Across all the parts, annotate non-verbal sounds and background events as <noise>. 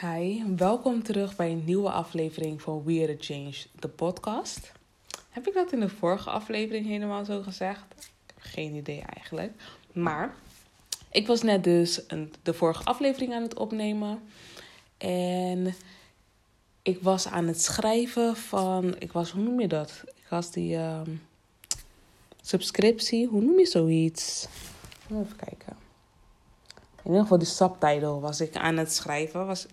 Hi, welkom terug bij een nieuwe aflevering van We Are The Change, de podcast. Heb ik dat in de vorige aflevering helemaal zo gezegd? Geen idee eigenlijk. Maar ik was net dus een, de vorige aflevering aan het opnemen. En ik was aan het schrijven van. Ik was, hoe noem je dat? Ik was die ehm, subscriptie. Hoe noem je zoiets? Even kijken. In ieder geval, de subtitle was ik aan het schrijven. Was,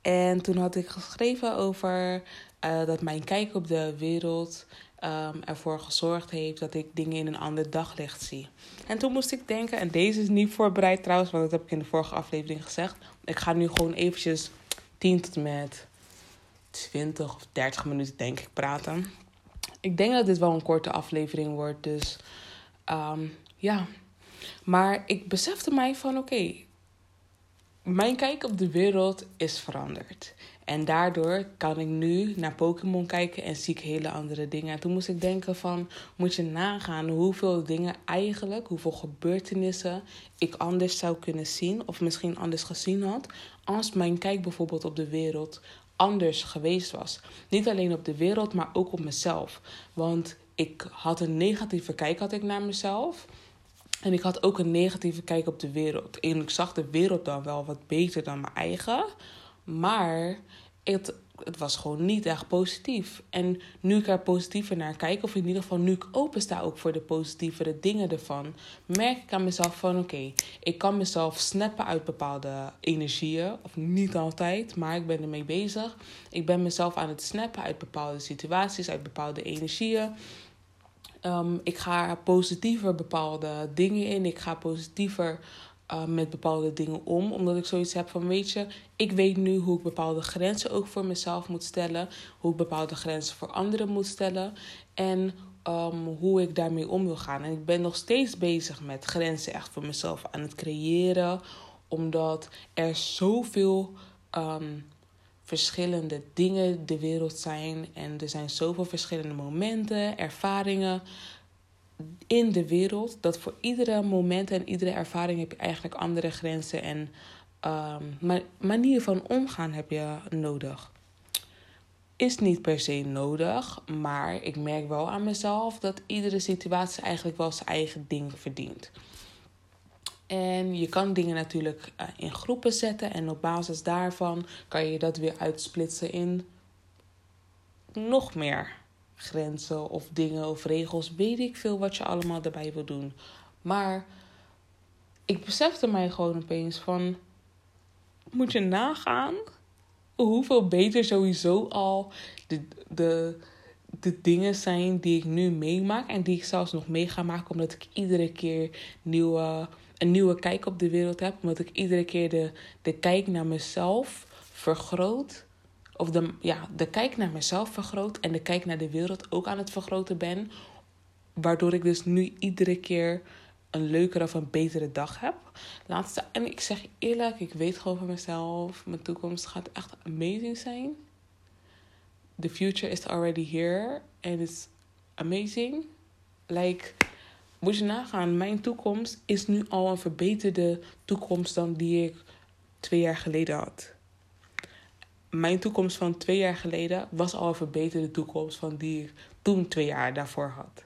en toen had ik geschreven over uh, dat mijn kijk op de wereld um, ervoor gezorgd heeft dat ik dingen in een ander daglicht zie. En toen moest ik denken, en deze is niet voorbereid trouwens, want dat heb ik in de vorige aflevering gezegd. Ik ga nu gewoon eventjes 10 tot met 20 of 30 minuten denk ik praten. Ik denk dat dit wel een korte aflevering wordt, dus um, ja. Maar ik besefte mij van oké, mijn kijk op de wereld is veranderd. En daardoor kan ik nu naar Pokémon kijken en zie ik hele andere dingen. En toen moest ik denken van, moet je nagaan hoeveel dingen eigenlijk, hoeveel gebeurtenissen ik anders zou kunnen zien. Of misschien anders gezien had. Als mijn kijk bijvoorbeeld op de wereld anders geweest was. Niet alleen op de wereld, maar ook op mezelf. Want ik had een negatieve kijk had ik naar mezelf. En ik had ook een negatieve kijk op de wereld. En ik zag de wereld dan wel wat beter dan mijn eigen. Maar het, het was gewoon niet echt positief. En nu ik er positiever naar kijk, of in ieder geval nu ik open sta ook voor de positievere dingen ervan, merk ik aan mezelf van oké, ik kan mezelf snappen uit bepaalde energieën. Of niet altijd, maar ik ben ermee bezig. Ik ben mezelf aan het snappen uit bepaalde situaties, uit bepaalde energieën. Um, ik ga positiever bepaalde dingen in. Ik ga positiever uh, met bepaalde dingen om. Omdat ik zoiets heb van, weet je, ik weet nu hoe ik bepaalde grenzen ook voor mezelf moet stellen. Hoe ik bepaalde grenzen voor anderen moet stellen. En um, hoe ik daarmee om wil gaan. En ik ben nog steeds bezig met grenzen echt voor mezelf aan het creëren. Omdat er zoveel um, verschillende dingen de wereld zijn. En er zijn zoveel verschillende momenten, ervaringen in de wereld. Dat voor iedere moment en iedere ervaring heb je eigenlijk andere grenzen en um, manier van omgaan heb je nodig. Is niet per se nodig, maar ik merk wel aan mezelf dat iedere situatie eigenlijk wel zijn eigen ding verdient. En je kan dingen natuurlijk uh, in groepen zetten en op basis daarvan kan je dat weer uitsplitsen in nog meer grenzen of dingen of regels. Weet ik veel wat je allemaal erbij wil doen. Maar ik besefte mij gewoon opeens van moet je nagaan hoeveel beter sowieso al de, de, de dingen zijn die ik nu meemaak en die ik zelfs nog mee ga maken omdat ik iedere keer nieuwe een nieuwe kijk op de wereld heb. Omdat ik iedere keer de, de kijk naar mezelf vergroot. Of de, ja, de kijk naar mezelf vergroot. En de kijk naar de wereld ook aan het vergroten ben. Waardoor ik dus nu iedere keer een leukere of een betere dag heb. Laatste, en ik zeg eerlijk, ik weet gewoon van mezelf. Mijn toekomst gaat echt amazing zijn. The future is already here. And it's amazing. Like moet je nagaan, mijn toekomst is nu al een verbeterde toekomst dan die ik twee jaar geleden had. Mijn toekomst van twee jaar geleden was al een verbeterde toekomst van die ik toen twee jaar daarvoor had.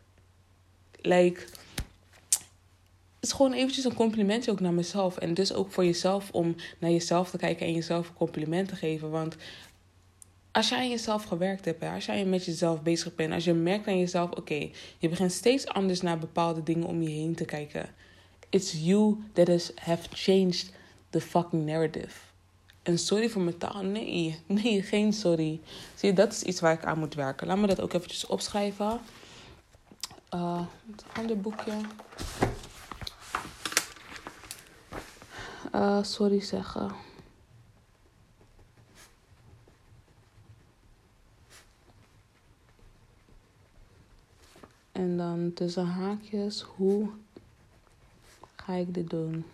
Like, het is gewoon eventjes een complimentje ook naar mezelf. En dus ook voor jezelf om naar jezelf te kijken en jezelf een compliment te geven. Want als jij aan jezelf gewerkt hebt, als jij met jezelf bezig bent, als je merkt aan jezelf, oké, je begint steeds anders naar bepaalde dingen om je heen te kijken. It's you that has have changed the fucking narrative. En sorry voor mijn taal. Nee, nee, geen sorry. Zie je, dat is iets waar ik aan moet werken. Laat me dat ook eventjes opschrijven. Uh, het ander boekje. Uh, sorry zeggen. En dan tussen haakjes, hoe ga ik dit doen?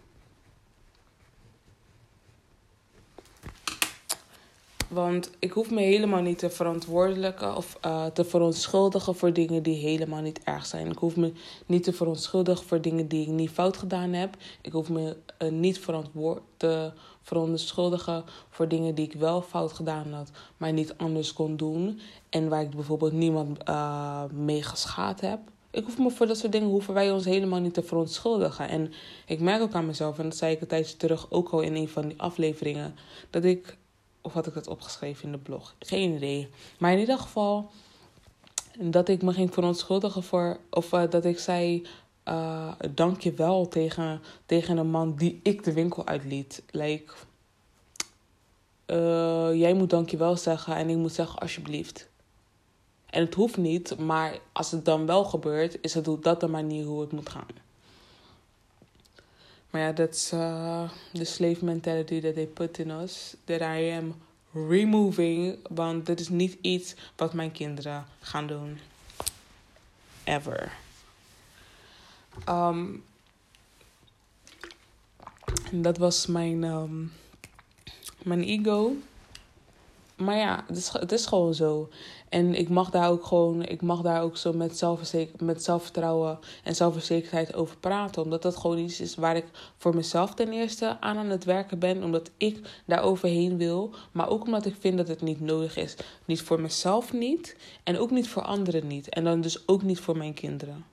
Want ik hoef me helemaal niet te verantwoordelijken of uh, te verontschuldigen voor dingen die helemaal niet erg zijn. Ik hoef me niet te verontschuldigen voor dingen die ik niet fout gedaan heb. Ik hoef me uh, niet te verontschuldigen voor dingen die ik wel fout gedaan had, maar niet anders kon doen. En waar ik bijvoorbeeld niemand uh, mee geschaad heb. Ik hoef me voor dat soort dingen hoeven wij ons helemaal niet te verontschuldigen. En ik merk ook aan mezelf, en dat zei ik een tijdje terug ook al in een van die afleveringen, dat ik of had ik dat opgeschreven in de blog? Geen idee. Maar in ieder geval dat ik me ging verontschuldigen voor. Of uh, dat ik zei. Uh, dank je wel tegen, tegen een man die ik de winkel uitliet. Like, uh, jij moet dank je wel zeggen en ik moet zeggen alsjeblieft. En het hoeft niet, maar als het dan wel gebeurt, is het dat de manier hoe het moet gaan. Maar ja, dat is uh, the slave mentality that they put in us. That I am removing. Want dit is niet iets wat mijn kinderen gaan doen. Ever. Um, dat was mijn, um, mijn ego. Maar ja, het is, het is gewoon zo. En ik mag daar ook gewoon, ik mag daar ook zo met, zelfverzeker, met zelfvertrouwen en zelfverzekerdheid over praten. Omdat dat gewoon iets is waar ik voor mezelf ten eerste aan aan het werken ben. Omdat ik daar overheen wil. Maar ook omdat ik vind dat het niet nodig is. Niet voor mezelf niet. En ook niet voor anderen niet. En dan dus ook niet voor mijn kinderen.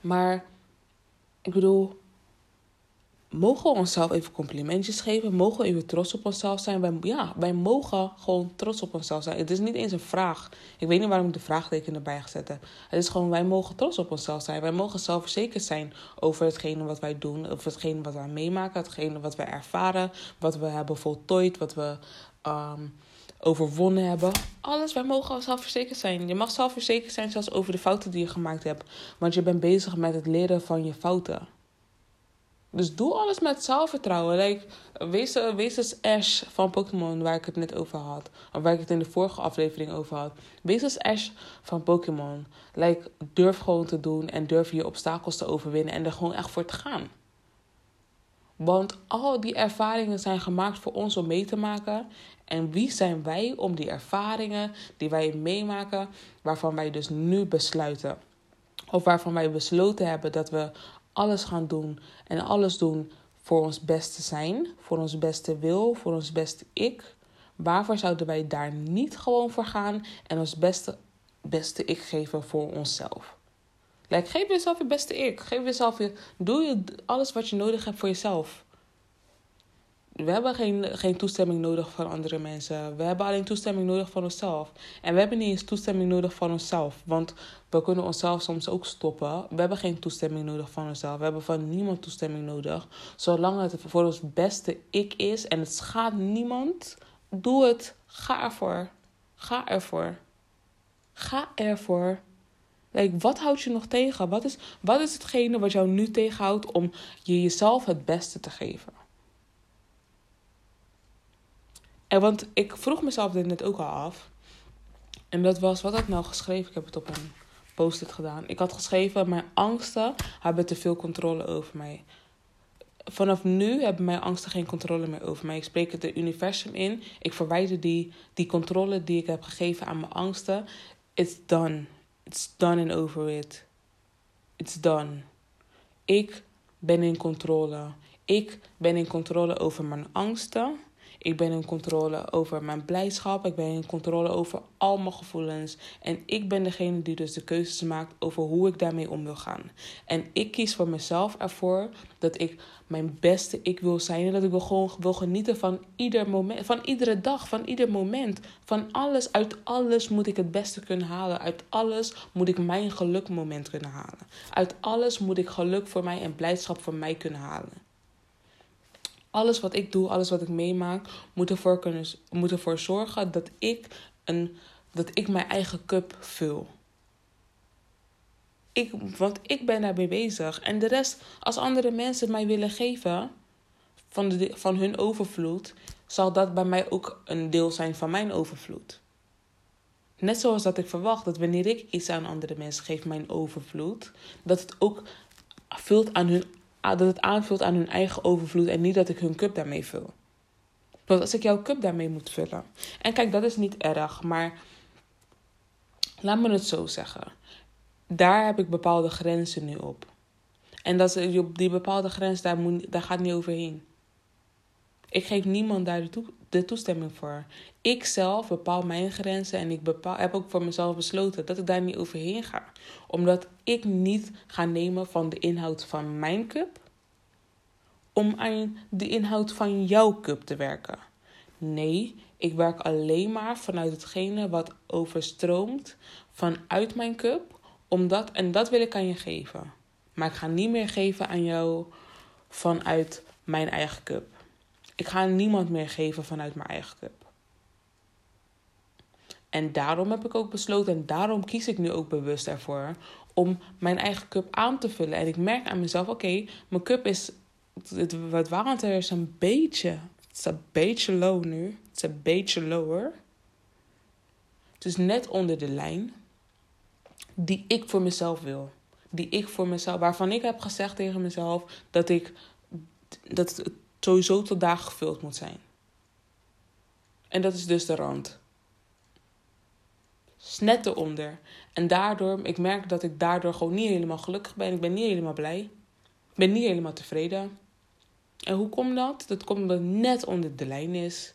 Maar ik bedoel, mogen we onszelf even complimentjes geven? Mogen we even trots op onszelf zijn? Wij, ja, wij mogen gewoon trots op onszelf zijn. Het is niet eens een vraag. Ik weet niet waarom ik de vraagteken erbij gezet heb. Het is gewoon, wij mogen trots op onszelf zijn. Wij mogen zelfverzekerd zijn over hetgene wat wij doen. Over hetgene wat wij meemaken. Hetgene wat we ervaren. Wat we hebben voltooid. Wat we um, overwonnen hebben. Alles, wij mogen zelfverzekerd zijn. Je mag zelfverzekerd zijn zelfs over de fouten die je gemaakt hebt. Want je bent bezig met het leren van je fouten. Dus doe alles met zelfvertrouwen. Like, wees, wees als Ash van Pokémon, waar ik het net over had. Of waar ik het in de vorige aflevering over had. Wees als Ash van Pokémon. Like, durf gewoon te doen en durf je obstakels te overwinnen en er gewoon echt voor te gaan. Want al die ervaringen zijn gemaakt voor ons om mee te maken. En wie zijn wij om die ervaringen die wij meemaken, waarvan wij dus nu besluiten, of waarvan wij besloten hebben dat we alles gaan doen en alles doen voor ons beste zijn, voor ons beste wil, voor ons beste ik. Waarvoor zouden wij daar niet gewoon voor gaan en ons beste, beste ik geven voor onszelf? Like, geef jezelf je beste ik. Geef jezelf je, doe je alles wat je nodig hebt voor jezelf. We hebben geen, geen toestemming nodig van andere mensen. We hebben alleen toestemming nodig van onszelf. En we hebben niet eens toestemming nodig van onszelf. Want we kunnen onszelf soms ook stoppen. We hebben geen toestemming nodig van onszelf. We hebben van niemand toestemming nodig. Zolang het voor ons beste ik is en het schaadt niemand, doe het. Ga ervoor. Ga ervoor. Ga ervoor. Like, wat houdt je nog tegen? Wat is, wat is hetgene wat jou nu tegenhoudt om je jezelf het beste te geven? Want ik vroeg mezelf dit net ook al af. En dat was, wat had ik nou geschreven? Ik heb het op een post-it gedaan. Ik had geschreven, mijn angsten hebben te veel controle over mij. Vanaf nu hebben mijn angsten geen controle meer over mij. Ik spreek het universum in. Ik verwijder die, die controle die ik heb gegeven aan mijn angsten. It's done. It's done and over with. It's done. Ik ben in controle. Ik ben in controle over mijn angsten. Ik ben in controle over mijn blijdschap. Ik ben in controle over al mijn gevoelens. En ik ben degene die dus de keuzes maakt over hoe ik daarmee om wil gaan. En ik kies voor mezelf ervoor dat ik mijn beste ik wil zijn. En dat ik wil gewoon wil genieten van ieder moment. Van iedere dag, van ieder moment. Van alles. Uit alles moet ik het beste kunnen halen. Uit alles moet ik mijn gelukmoment kunnen halen. Uit alles moet ik geluk voor mij en blijdschap voor mij kunnen halen. Alles wat ik doe, alles wat ik meemaak, moet ervoor, kunnen, moet ervoor zorgen dat ik, een, dat ik mijn eigen cup vul. Ik, want ik ben daarmee bezig. En de rest, als andere mensen mij willen geven van, de, van hun overvloed, zal dat bij mij ook een deel zijn van mijn overvloed. Net zoals dat ik verwacht dat wanneer ik iets aan andere mensen geef, mijn overvloed, dat het ook vult aan hun dat het aanvult aan hun eigen overvloed en niet dat ik hun cup daarmee vul. Want als ik jouw cup daarmee moet vullen. En kijk, dat is niet erg, maar laat me het zo zeggen. Daar heb ik bepaalde grenzen nu op. En dat die bepaalde grens, daar, moet, daar gaat niet overheen. Ik geef niemand daar de, de toestemming voor. Ik zelf bepaal mijn grenzen en ik bepaal, heb ook voor mezelf besloten dat ik daar niet overheen ga. Omdat ik niet ga nemen van de inhoud van mijn cup om aan de inhoud van jouw cup te werken. Nee, ik werk alleen maar vanuit hetgene wat overstroomt vanuit mijn cup, omdat, en dat wil ik aan je geven. Maar ik ga niet meer geven aan jou vanuit mijn eigen cup. Ik ga niemand meer geven vanuit mijn eigen cup. En daarom heb ik ook besloten, en daarom kies ik nu ook bewust ervoor, om mijn eigen cup aan te vullen. En ik merk aan mezelf, oké, mijn cup is, het, het water is een beetje, het is een beetje low nu. Het is een beetje lower. Het is net onder de lijn die ik voor mezelf wil. Die ik voor mezelf, waarvan ik heb gezegd tegen mezelf dat ik dat sowieso tot daar gevuld moet zijn. En dat is dus de rand. Net eronder. En daardoor, ik merk dat ik daardoor gewoon niet helemaal gelukkig ben. Ik ben niet helemaal blij. Ik ben niet helemaal tevreden. En hoe komt dat? Dat komt omdat het net onder de lijn is.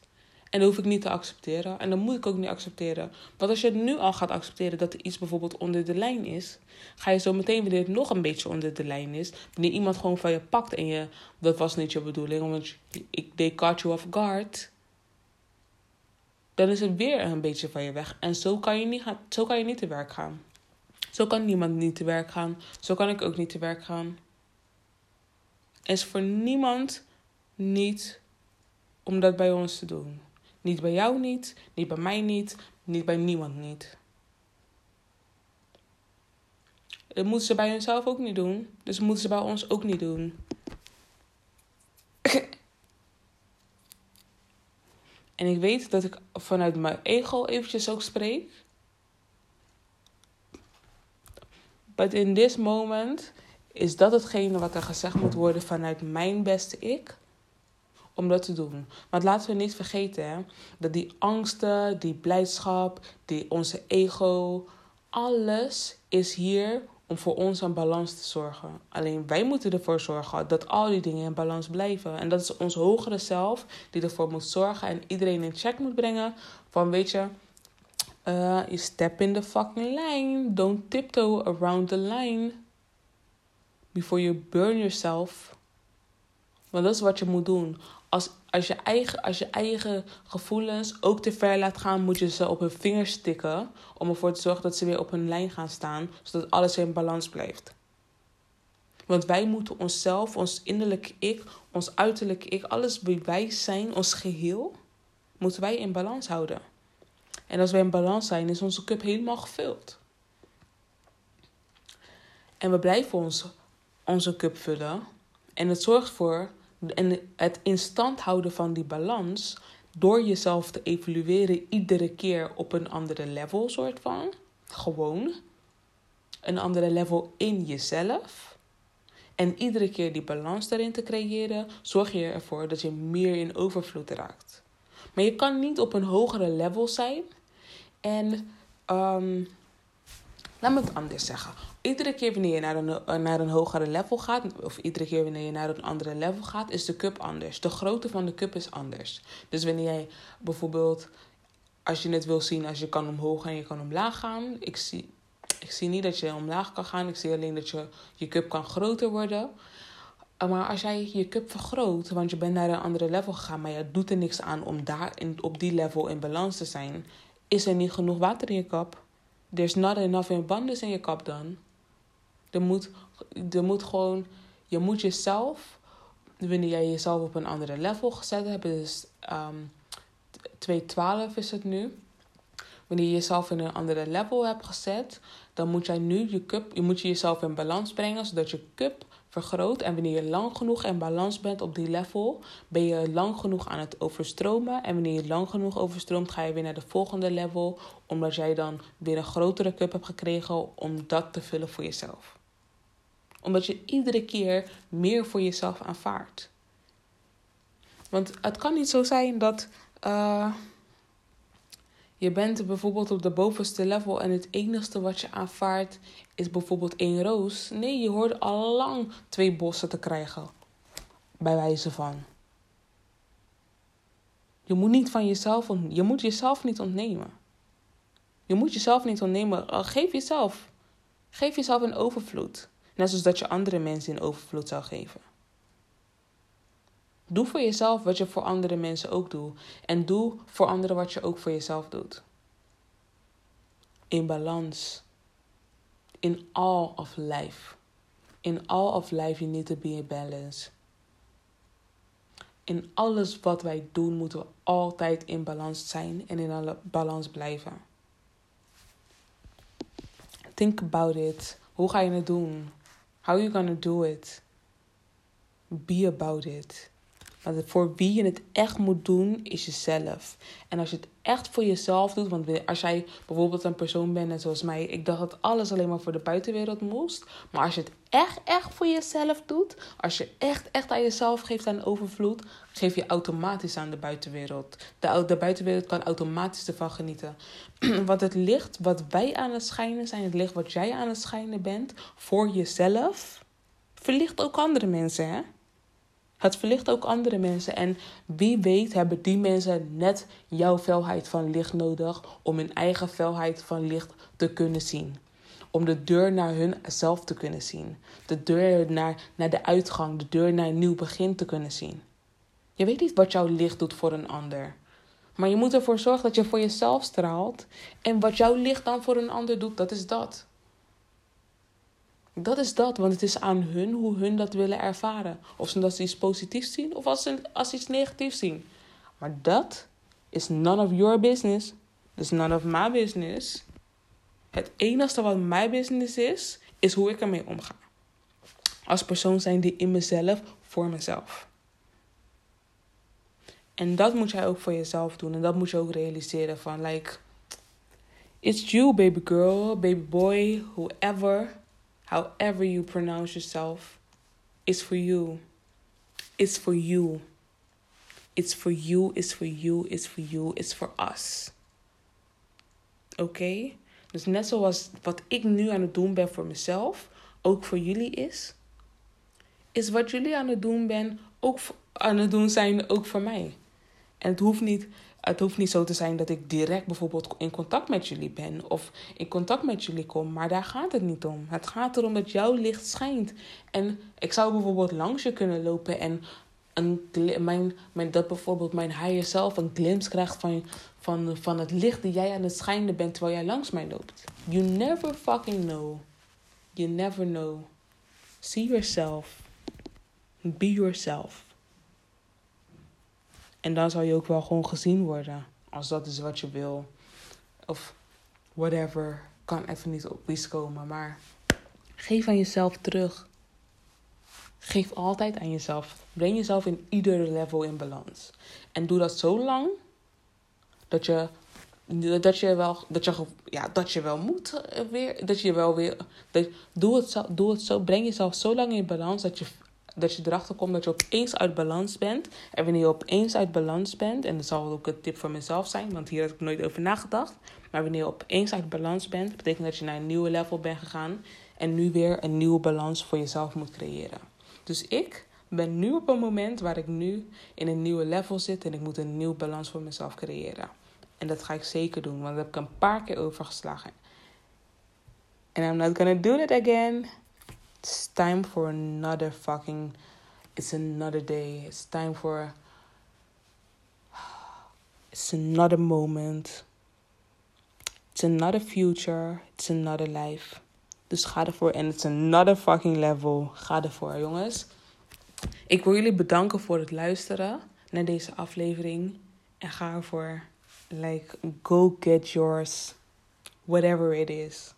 En dat hoef ik niet te accepteren. En dat moet ik ook niet accepteren. Want als je nu al gaat accepteren dat er iets bijvoorbeeld onder de lijn is, ga je zo meteen wanneer het nog een beetje onder de lijn is, wanneer iemand gewoon van je pakt en je, dat was niet je bedoeling, omdat ik, they caught you off guard, dan is het weer een beetje van je weg. En zo kan je niet, gaan, zo kan je niet te werk gaan. Zo kan niemand niet te werk gaan. Zo kan ik ook niet te werk gaan. Is voor niemand niet om dat bij ons te doen. Niet bij jou niet, niet bij mij niet, niet bij niemand niet. Dat moeten ze bij hunzelf ook niet doen. Dus moeten ze bij ons ook niet doen. <laughs> en ik weet dat ik vanuit mijn ego eventjes ook spreek. But in this moment is dat hetgene wat er gezegd moet worden vanuit mijn beste ik om dat te doen. Want laten we niet vergeten hè, dat die angsten, die blijdschap, die, onze ego, alles is hier om voor ons een balans te zorgen. Alleen wij moeten ervoor zorgen dat al die dingen in balans blijven. En dat is ons hogere zelf die ervoor moet zorgen en iedereen in check moet brengen. Van weet je, uh, you step in the fucking line. Don't tiptoe around the line. Before you burn yourself. Want dat is wat je moet doen als, als, je eigen, als je eigen gevoelens ook te ver laat gaan, moet je ze op hun vingers stikken. Om ervoor te zorgen dat ze weer op hun lijn gaan staan, zodat alles in balans blijft. Want wij moeten onszelf, ons innerlijke ik, ons uiterlijke ik, alles wie wij zijn, ons geheel, moeten wij in balans houden. En als wij in balans zijn, is onze cup helemaal gevuld. En we blijven ons, onze cup vullen. En het zorgt voor en het in stand houden van die balans door jezelf te evalueren iedere keer op een andere level, soort van. Gewoon. Een andere level in jezelf. En iedere keer die balans daarin te creëren, zorg je ervoor dat je meer in overvloed raakt. Maar je kan niet op een hogere level zijn en um, Laat me het anders zeggen. Iedere keer wanneer je naar een, naar een hogere level gaat, of iedere keer wanneer je naar een andere level gaat, is de cup anders. De grootte van de cup is anders. Dus wanneer jij bijvoorbeeld, als je het wil zien, als je kan omhoog en je kan omlaag gaan. Ik zie, ik zie niet dat je omlaag kan gaan. Ik zie alleen dat je, je cup kan groter worden. Maar als jij je cup vergroot, want je bent naar een andere level gegaan, maar je doet er niks aan om daar in, op die level in balans te zijn, is er niet genoeg water in je kap. There's not enough abundance in je kap dan. Er moet, er moet gewoon, je moet jezelf, wanneer jij jezelf op een andere level gezet hebt, dus um, 212 is het nu. Wanneer je jezelf in een andere level hebt gezet, dan moet jij nu je cup, je moet je jezelf in balans brengen, zodat je cup vergroot. En wanneer je lang genoeg in balans bent op die level, ben je lang genoeg aan het overstromen. En wanneer je lang genoeg overstroomt, ga je weer naar de volgende level, omdat jij dan weer een grotere cup hebt gekregen om dat te vullen voor jezelf. Omdat je iedere keer meer voor jezelf aanvaardt. Want het kan niet zo zijn dat uh, je bent bijvoorbeeld op de bovenste level en het enige wat je aanvaardt is bijvoorbeeld één roos. Nee, je hoort al lang twee bossen te krijgen. Bij wijze van. Je moet niet van jezelf, je moet jezelf niet ontnemen. Je moet jezelf niet ontnemen. Eh, geef jezelf. Geef jezelf een overvloed. Net zoals dat je andere mensen in overvloed zou geven. Doe voor jezelf wat je voor andere mensen ook doet. En doe voor anderen wat je ook voor jezelf doet. In balans. In all of life. In all of life, you need to be in balance. In alles wat wij doen, moeten we altijd in balans zijn en in balans blijven. Think about it. Hoe ga je het doen? How are you gonna do it? Be about it. Maar voor wie je het echt moet doen, is jezelf. En als je het echt voor jezelf doet, want als jij bijvoorbeeld een persoon bent, zoals mij, ik dacht dat alles alleen maar voor de buitenwereld moest. Maar als je het echt, echt voor jezelf doet, als je echt, echt aan jezelf geeft aan overvloed, geef je automatisch aan de buitenwereld. De, de buitenwereld kan automatisch ervan genieten. <clears throat> want het licht wat wij aan het schijnen zijn, het licht wat jij aan het schijnen bent, voor jezelf, verlicht ook andere mensen, hè? Het verlicht ook andere mensen. En wie weet hebben die mensen net jouw felheid van licht nodig om hun eigen felheid van licht te kunnen zien. Om de deur naar hunzelf te kunnen zien. De deur naar, naar de uitgang, de deur naar een nieuw begin te kunnen zien. Je weet niet wat jouw licht doet voor een ander. Maar je moet ervoor zorgen dat je voor jezelf straalt. En wat jouw licht dan voor een ander doet, dat is dat. Dat is dat, want het is aan hun hoe hun dat willen ervaren. Of ze dat iets positiefs zien of als ze, als iets negatiefs zien. Maar dat is none of your business. Dus none of my business. Het enige wat mijn business is, is hoe ik ermee omga. Als persoon zijn die in mezelf, voor mezelf. En dat moet jij ook voor jezelf doen. En dat moet je ook realiseren van, like... It's you, baby girl, baby boy, whoever however you pronounce yourself, is for you. It's for you. It's for you, it's for you, it's for you, it's for us. Oké? Dus net zoals wat ik nu aan het doen ben voor mezelf, ook voor jullie is, is wat jullie aan het doen ben, ook aan het doen zijn, ook voor mij. En het hoeft niet het hoeft niet zo te zijn dat ik direct bijvoorbeeld in contact met jullie ben of in contact met jullie kom, maar daar gaat het niet om. Het gaat erom dat jouw licht schijnt. En ik zou bijvoorbeeld langs je kunnen lopen en een, mijn, mijn, dat bijvoorbeeld mijn higher self een glimpse krijgt van, van, van het licht die jij aan het schijnen bent terwijl jij langs mij loopt. You never fucking know. You never know. See yourself. Be yourself. En dan zal je ook wel gewoon gezien worden. Als dat is wat je wil. Of whatever. Kan even niet op iets komen. Maar geef aan jezelf terug. Geef altijd aan jezelf. Breng jezelf in ieder level in balans. En doe dat zo lang dat je dat je wel dat je ja dat je wel moet weer dat je wel weer doe het zo doe het zo breng jezelf zo lang in balans dat je dat je erachter komt dat je opeens uit balans bent. En wanneer je opeens uit balans bent, en dat zal ook een tip voor mezelf zijn, want hier heb ik nooit over nagedacht. Maar wanneer je opeens uit balans bent, betekent dat je naar een nieuwe level bent gegaan. En nu weer een nieuwe balans voor jezelf moet creëren. Dus ik ben nu op een moment waar ik nu in een nieuwe level zit en ik moet een nieuwe balans voor mezelf creëren. En dat ga ik zeker doen, want daar heb ik een paar keer overgeslagen. And I'm not gonna do it again. It's time for another fucking. It's another day. It's time for. It's another moment. It's another future. It's another life. Dus ga ervoor. En it's another fucking level. Ga ervoor, jongens. Ik wil jullie bedanken voor het luisteren naar deze aflevering. En ga ervoor. Like, go get yours. Whatever it is.